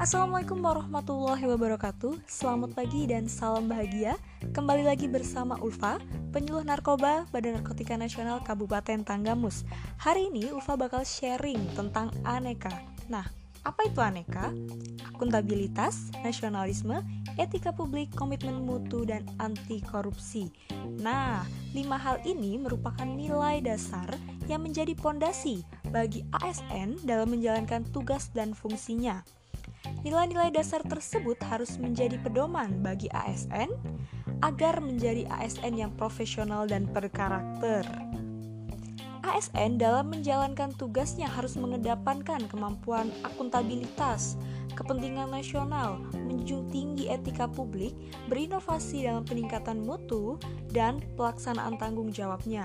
Assalamualaikum warahmatullahi wabarakatuh. Selamat pagi dan salam bahagia. Kembali lagi bersama Ulfa Penyuluh Narkoba Badan Narkotika Nasional Kabupaten Tanggamus. Hari ini Ulfa bakal sharing tentang aneka. Nah, apa itu aneka? Akuntabilitas, nasionalisme, etika publik, komitmen mutu, dan anti korupsi Nah, lima hal ini merupakan nilai dasar yang menjadi pondasi bagi ASN dalam menjalankan tugas dan fungsinya Nilai-nilai dasar tersebut harus menjadi pedoman bagi ASN agar menjadi ASN yang profesional dan berkarakter. ASN dalam menjalankan tugasnya harus mengedepankan kemampuan akuntabilitas, kepentingan nasional, menjunjung tinggi etika publik, berinovasi dalam peningkatan mutu, dan pelaksanaan tanggung jawabnya.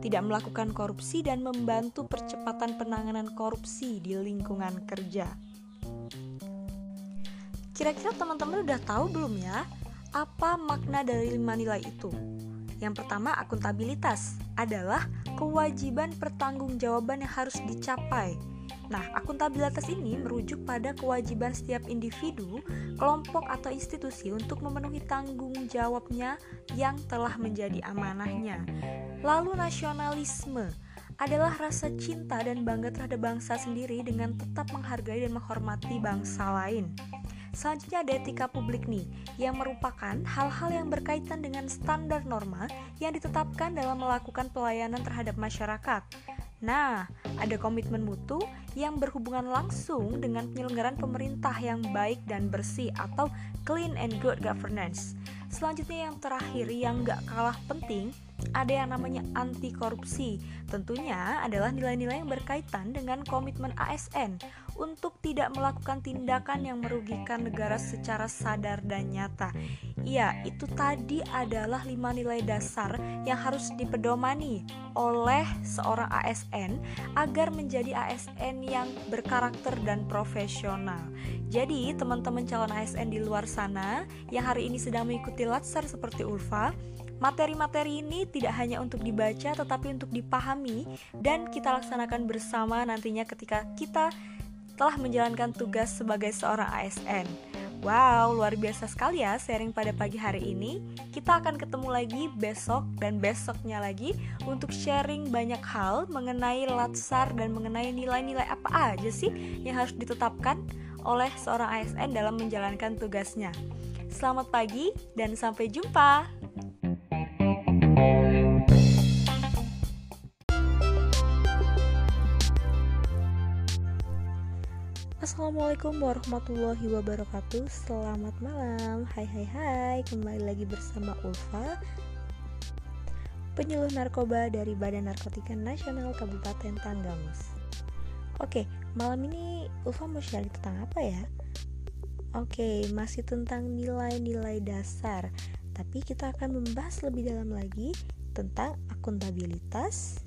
Tidak melakukan korupsi dan membantu percepatan penanganan korupsi di lingkungan kerja. Kira-kira teman-teman udah tahu belum ya apa makna dari lima nilai itu? Yang pertama, akuntabilitas adalah kewajiban pertanggungjawaban yang harus dicapai. Nah, akuntabilitas ini merujuk pada kewajiban setiap individu, kelompok atau institusi untuk memenuhi tanggung jawabnya yang telah menjadi amanahnya. Lalu nasionalisme adalah rasa cinta dan bangga terhadap bangsa sendiri dengan tetap menghargai dan menghormati bangsa lain. Selanjutnya ada etika publik nih, yang merupakan hal-hal yang berkaitan dengan standar norma yang ditetapkan dalam melakukan pelayanan terhadap masyarakat. Nah, ada komitmen mutu yang berhubungan langsung dengan penyelenggaraan pemerintah yang baik dan bersih atau clean and good governance. Selanjutnya yang terakhir yang gak kalah penting ada yang namanya anti korupsi. Tentunya adalah nilai-nilai yang berkaitan dengan komitmen ASN untuk tidak melakukan tindakan yang merugikan negara secara sadar dan nyata. Iya, itu tadi adalah lima nilai dasar yang harus dipedomani oleh seorang ASN agar menjadi ASN yang berkarakter dan profesional. Jadi, teman-teman calon ASN di luar sana yang hari ini sedang mengikuti latsar seperti Ulfa, Materi-materi ini tidak hanya untuk dibaca tetapi untuk dipahami dan kita laksanakan bersama nantinya ketika kita telah menjalankan tugas sebagai seorang ASN. Wow, luar biasa sekali ya sharing pada pagi hari ini. Kita akan ketemu lagi besok dan besoknya lagi untuk sharing banyak hal mengenai latsar dan mengenai nilai-nilai apa aja sih yang harus ditetapkan oleh seorang ASN dalam menjalankan tugasnya. Selamat pagi dan sampai jumpa. Assalamualaikum warahmatullahi wabarakatuh. Selamat malam. Hai hai hai. Kembali lagi bersama Ulfa Penyuluh narkoba dari Badan Narkotika Nasional Kabupaten Tanggamus. Oke, malam ini Ulfa mau share tentang apa ya? Oke, masih tentang nilai-nilai dasar. Tapi kita akan membahas lebih dalam lagi Tentang akuntabilitas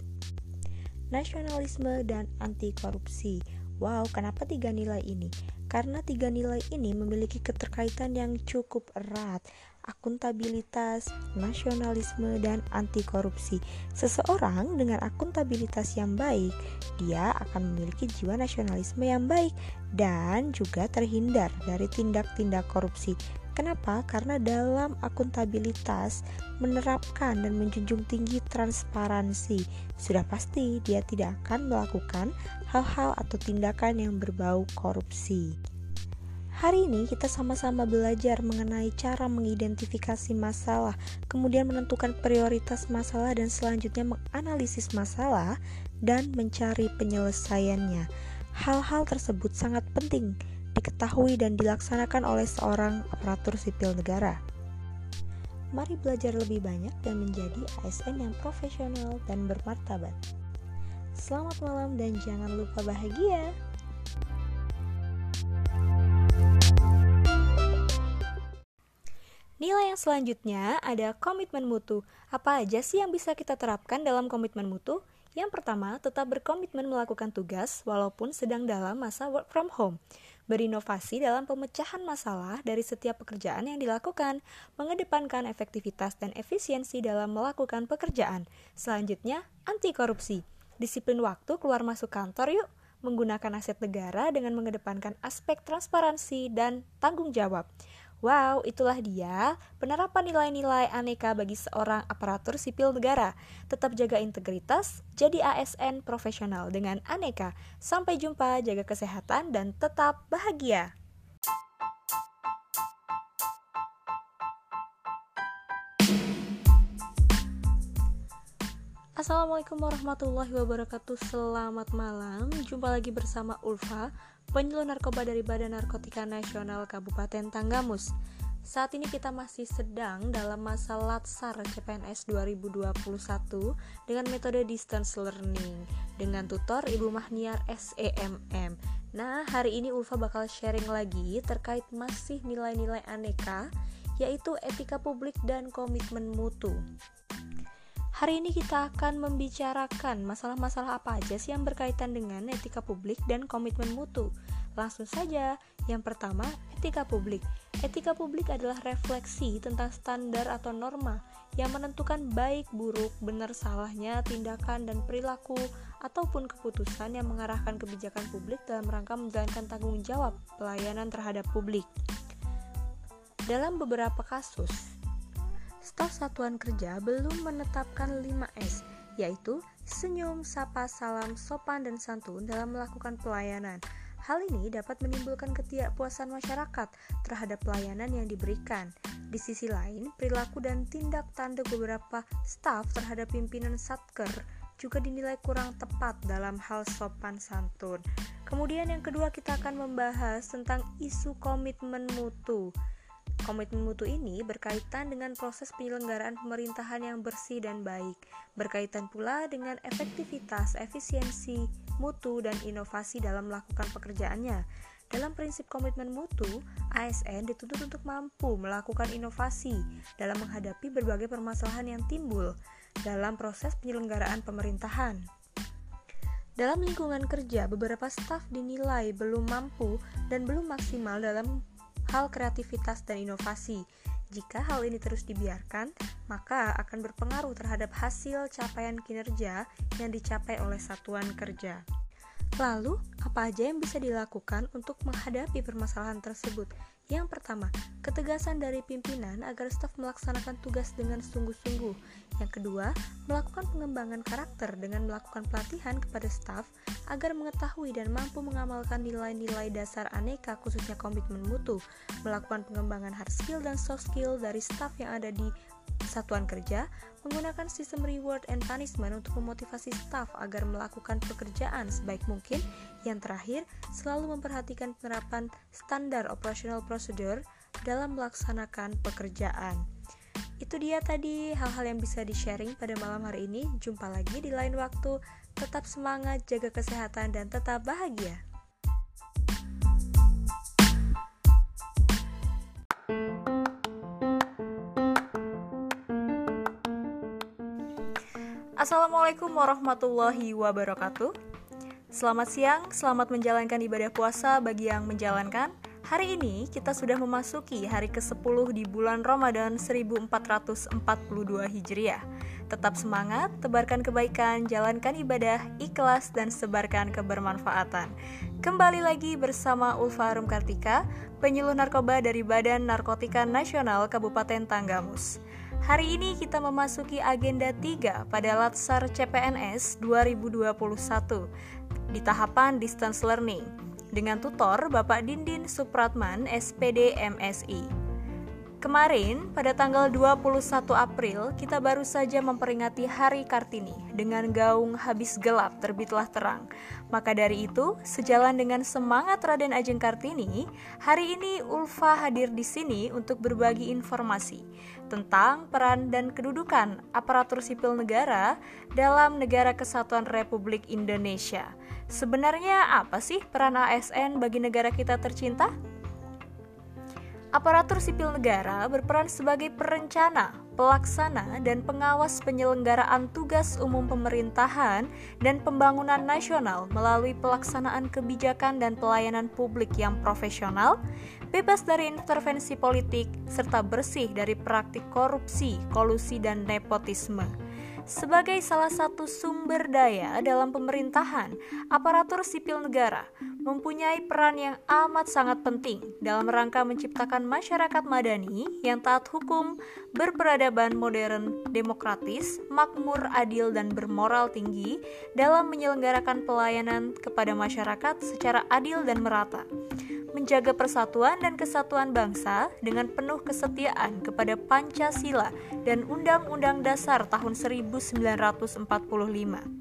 Nasionalisme dan anti korupsi Wow, kenapa tiga nilai ini? Karena tiga nilai ini memiliki keterkaitan yang cukup erat, akuntabilitas, nasionalisme, dan anti korupsi. Seseorang dengan akuntabilitas yang baik, dia akan memiliki jiwa nasionalisme yang baik dan juga terhindar dari tindak-tindak korupsi. Kenapa? Karena dalam akuntabilitas menerapkan dan menjunjung tinggi transparansi. Sudah pasti dia tidak akan melakukan hal-hal atau tindakan yang berbau korupsi. Hari ini kita sama-sama belajar mengenai cara mengidentifikasi masalah, kemudian menentukan prioritas masalah dan selanjutnya menganalisis masalah dan mencari penyelesaiannya. Hal-hal tersebut sangat penting diketahui dan dilaksanakan oleh seorang aparatur sipil negara. Mari belajar lebih banyak dan menjadi ASN yang profesional dan bermartabat. Selamat malam dan jangan lupa bahagia. Nilai yang selanjutnya ada komitmen mutu. Apa aja sih yang bisa kita terapkan dalam komitmen mutu? Yang pertama, tetap berkomitmen melakukan tugas walaupun sedang dalam masa work from home berinovasi dalam pemecahan masalah dari setiap pekerjaan yang dilakukan, mengedepankan efektivitas dan efisiensi dalam melakukan pekerjaan. Selanjutnya, anti korupsi. Disiplin waktu keluar masuk kantor yuk, menggunakan aset negara dengan mengedepankan aspek transparansi dan tanggung jawab. Wow, itulah dia penerapan nilai-nilai aneka bagi seorang aparatur sipil negara. Tetap jaga integritas, jadi ASN profesional dengan aneka. Sampai jumpa, jaga kesehatan, dan tetap bahagia. Assalamualaikum warahmatullahi wabarakatuh Selamat malam Jumpa lagi bersama Ulfa penyuluh narkoba dari Badan Narkotika Nasional Kabupaten Tanggamus. Saat ini kita masih sedang dalam masa Latsar CPNS 2021 dengan metode distance learning dengan tutor Ibu Mahniar SEMM. Nah, hari ini Ulfa bakal sharing lagi terkait masih nilai-nilai aneka yaitu etika publik dan komitmen mutu. Hari ini kita akan membicarakan masalah-masalah apa aja sih yang berkaitan dengan etika publik dan komitmen mutu. Langsung saja, yang pertama, etika publik. Etika publik adalah refleksi tentang standar atau norma yang menentukan baik, buruk, benar, salahnya, tindakan, dan perilaku ataupun keputusan yang mengarahkan kebijakan publik dalam rangka menjalankan tanggung jawab pelayanan terhadap publik. Dalam beberapa kasus, staf satuan kerja belum menetapkan 5S, yaitu senyum, sapa, salam, sopan, dan santun dalam melakukan pelayanan. Hal ini dapat menimbulkan ketidakpuasan masyarakat terhadap pelayanan yang diberikan. Di sisi lain, perilaku dan tindak tanduk beberapa staf terhadap pimpinan Satker juga dinilai kurang tepat dalam hal sopan santun. Kemudian yang kedua kita akan membahas tentang isu komitmen mutu. Komitmen mutu ini berkaitan dengan proses penyelenggaraan pemerintahan yang bersih dan baik, berkaitan pula dengan efektivitas, efisiensi, mutu, dan inovasi dalam melakukan pekerjaannya. Dalam prinsip komitmen mutu, ASN dituntut untuk mampu melakukan inovasi dalam menghadapi berbagai permasalahan yang timbul dalam proses penyelenggaraan pemerintahan. Dalam lingkungan kerja, beberapa staf dinilai belum mampu dan belum maksimal dalam hal kreativitas dan inovasi. Jika hal ini terus dibiarkan, maka akan berpengaruh terhadap hasil capaian kinerja yang dicapai oleh satuan kerja. Lalu, apa aja yang bisa dilakukan untuk menghadapi permasalahan tersebut? Yang pertama, ketegasan dari pimpinan agar staf melaksanakan tugas dengan sungguh-sungguh. Yang kedua, melakukan pengembangan karakter dengan melakukan pelatihan kepada staf agar mengetahui dan mampu mengamalkan nilai-nilai dasar aneka khususnya komitmen mutu, melakukan pengembangan hard skill dan soft skill dari staf yang ada di satuan kerja, menggunakan sistem reward and punishment untuk memotivasi staf agar melakukan pekerjaan sebaik mungkin. Yang terakhir, selalu memperhatikan penerapan standar operational procedure dalam melaksanakan pekerjaan. Itu dia tadi hal-hal yang bisa di-sharing pada malam hari ini. Jumpa lagi di lain waktu. Tetap semangat, jaga kesehatan, dan tetap bahagia. Assalamualaikum warahmatullahi wabarakatuh. Selamat siang, selamat menjalankan ibadah puasa bagi yang menjalankan. Hari ini kita sudah memasuki hari ke-10 di bulan Ramadan 1442 Hijriah. Tetap semangat, tebarkan kebaikan, jalankan ibadah, ikhlas, dan sebarkan kebermanfaatan. Kembali lagi bersama Ulfa Arum Kartika, penyuluh narkoba dari Badan Narkotika Nasional Kabupaten Tanggamus. Hari ini kita memasuki agenda 3 pada Latsar CPNS 2021 di tahapan distance learning dengan tutor Bapak Dindin Supratman SPD MSI. Kemarin, pada tanggal 21 April, kita baru saja memperingati Hari Kartini dengan gaung habis gelap terbitlah terang. Maka dari itu, sejalan dengan semangat Raden Ajeng Kartini, hari ini Ulfa hadir di sini untuk berbagi informasi tentang peran dan kedudukan aparatur sipil negara dalam Negara Kesatuan Republik Indonesia. Sebenarnya apa sih peran ASN bagi negara kita tercinta? Aparatur sipil negara berperan sebagai perencana, pelaksana, dan pengawas penyelenggaraan tugas umum pemerintahan dan pembangunan nasional melalui pelaksanaan kebijakan dan pelayanan publik yang profesional, bebas dari intervensi politik, serta bersih dari praktik korupsi, kolusi, dan nepotisme. Sebagai salah satu sumber daya dalam pemerintahan, aparatur sipil negara mempunyai peran yang amat sangat penting dalam rangka menciptakan masyarakat madani yang taat hukum, berperadaban modern, demokratis, makmur, adil, dan bermoral tinggi dalam menyelenggarakan pelayanan kepada masyarakat secara adil dan merata menjaga persatuan dan kesatuan bangsa dengan penuh kesetiaan kepada Pancasila dan Undang-Undang Dasar tahun 1945.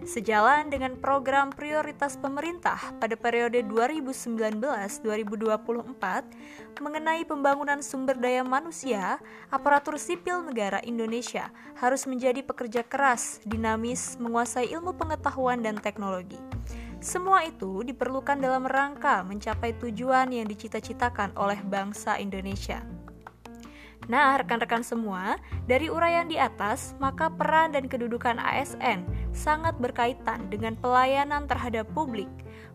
Sejalan dengan program prioritas pemerintah pada periode 2019-2024 mengenai pembangunan sumber daya manusia, aparatur sipil negara Indonesia harus menjadi pekerja keras, dinamis, menguasai ilmu pengetahuan dan teknologi. Semua itu diperlukan dalam rangka mencapai tujuan yang dicita-citakan oleh bangsa Indonesia. Nah, rekan-rekan semua, dari uraian di atas, maka peran dan kedudukan ASN sangat berkaitan dengan pelayanan terhadap publik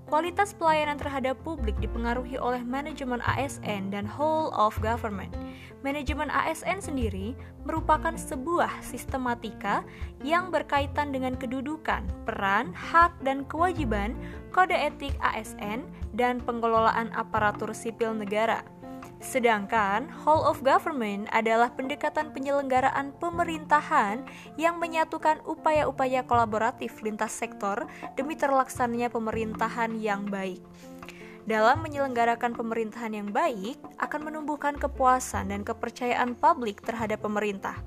Kualitas pelayanan terhadap publik dipengaruhi oleh manajemen ASN dan whole of government. Manajemen ASN sendiri merupakan sebuah sistematika yang berkaitan dengan kedudukan, peran, hak, dan kewajiban kode etik ASN dan pengelolaan aparatur sipil negara. Sedangkan whole of government adalah pendekatan penyelenggaraan pemerintahan yang menyatukan upaya-upaya kolaboratif lintas sektor demi terlaksananya pemerintahan yang baik. Dalam menyelenggarakan pemerintahan yang baik akan menumbuhkan kepuasan dan kepercayaan publik terhadap pemerintah.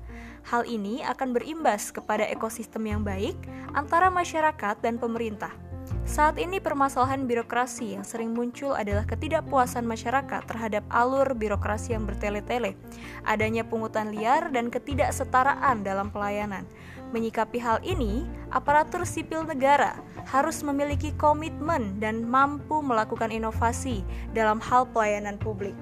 Hal ini akan berimbas kepada ekosistem yang baik antara masyarakat dan pemerintah. Saat ini permasalahan birokrasi yang sering muncul adalah ketidakpuasan masyarakat terhadap alur birokrasi yang bertele-tele, adanya pungutan liar dan ketidaksetaraan dalam pelayanan. Menyikapi hal ini, aparatur sipil negara harus memiliki komitmen dan mampu melakukan inovasi dalam hal pelayanan publik.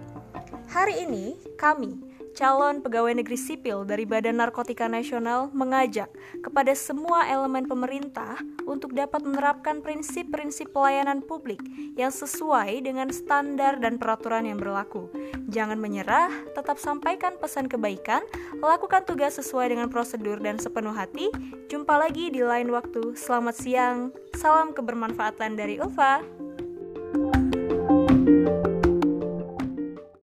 Hari ini, kami calon pegawai negeri sipil dari Badan Narkotika Nasional mengajak kepada semua elemen pemerintah untuk dapat menerapkan prinsip-prinsip pelayanan publik yang sesuai dengan standar dan peraturan yang berlaku. Jangan menyerah, tetap sampaikan pesan kebaikan, lakukan tugas sesuai dengan prosedur dan sepenuh hati. Jumpa lagi di lain waktu. Selamat siang. Salam kebermanfaatan dari Ulfa.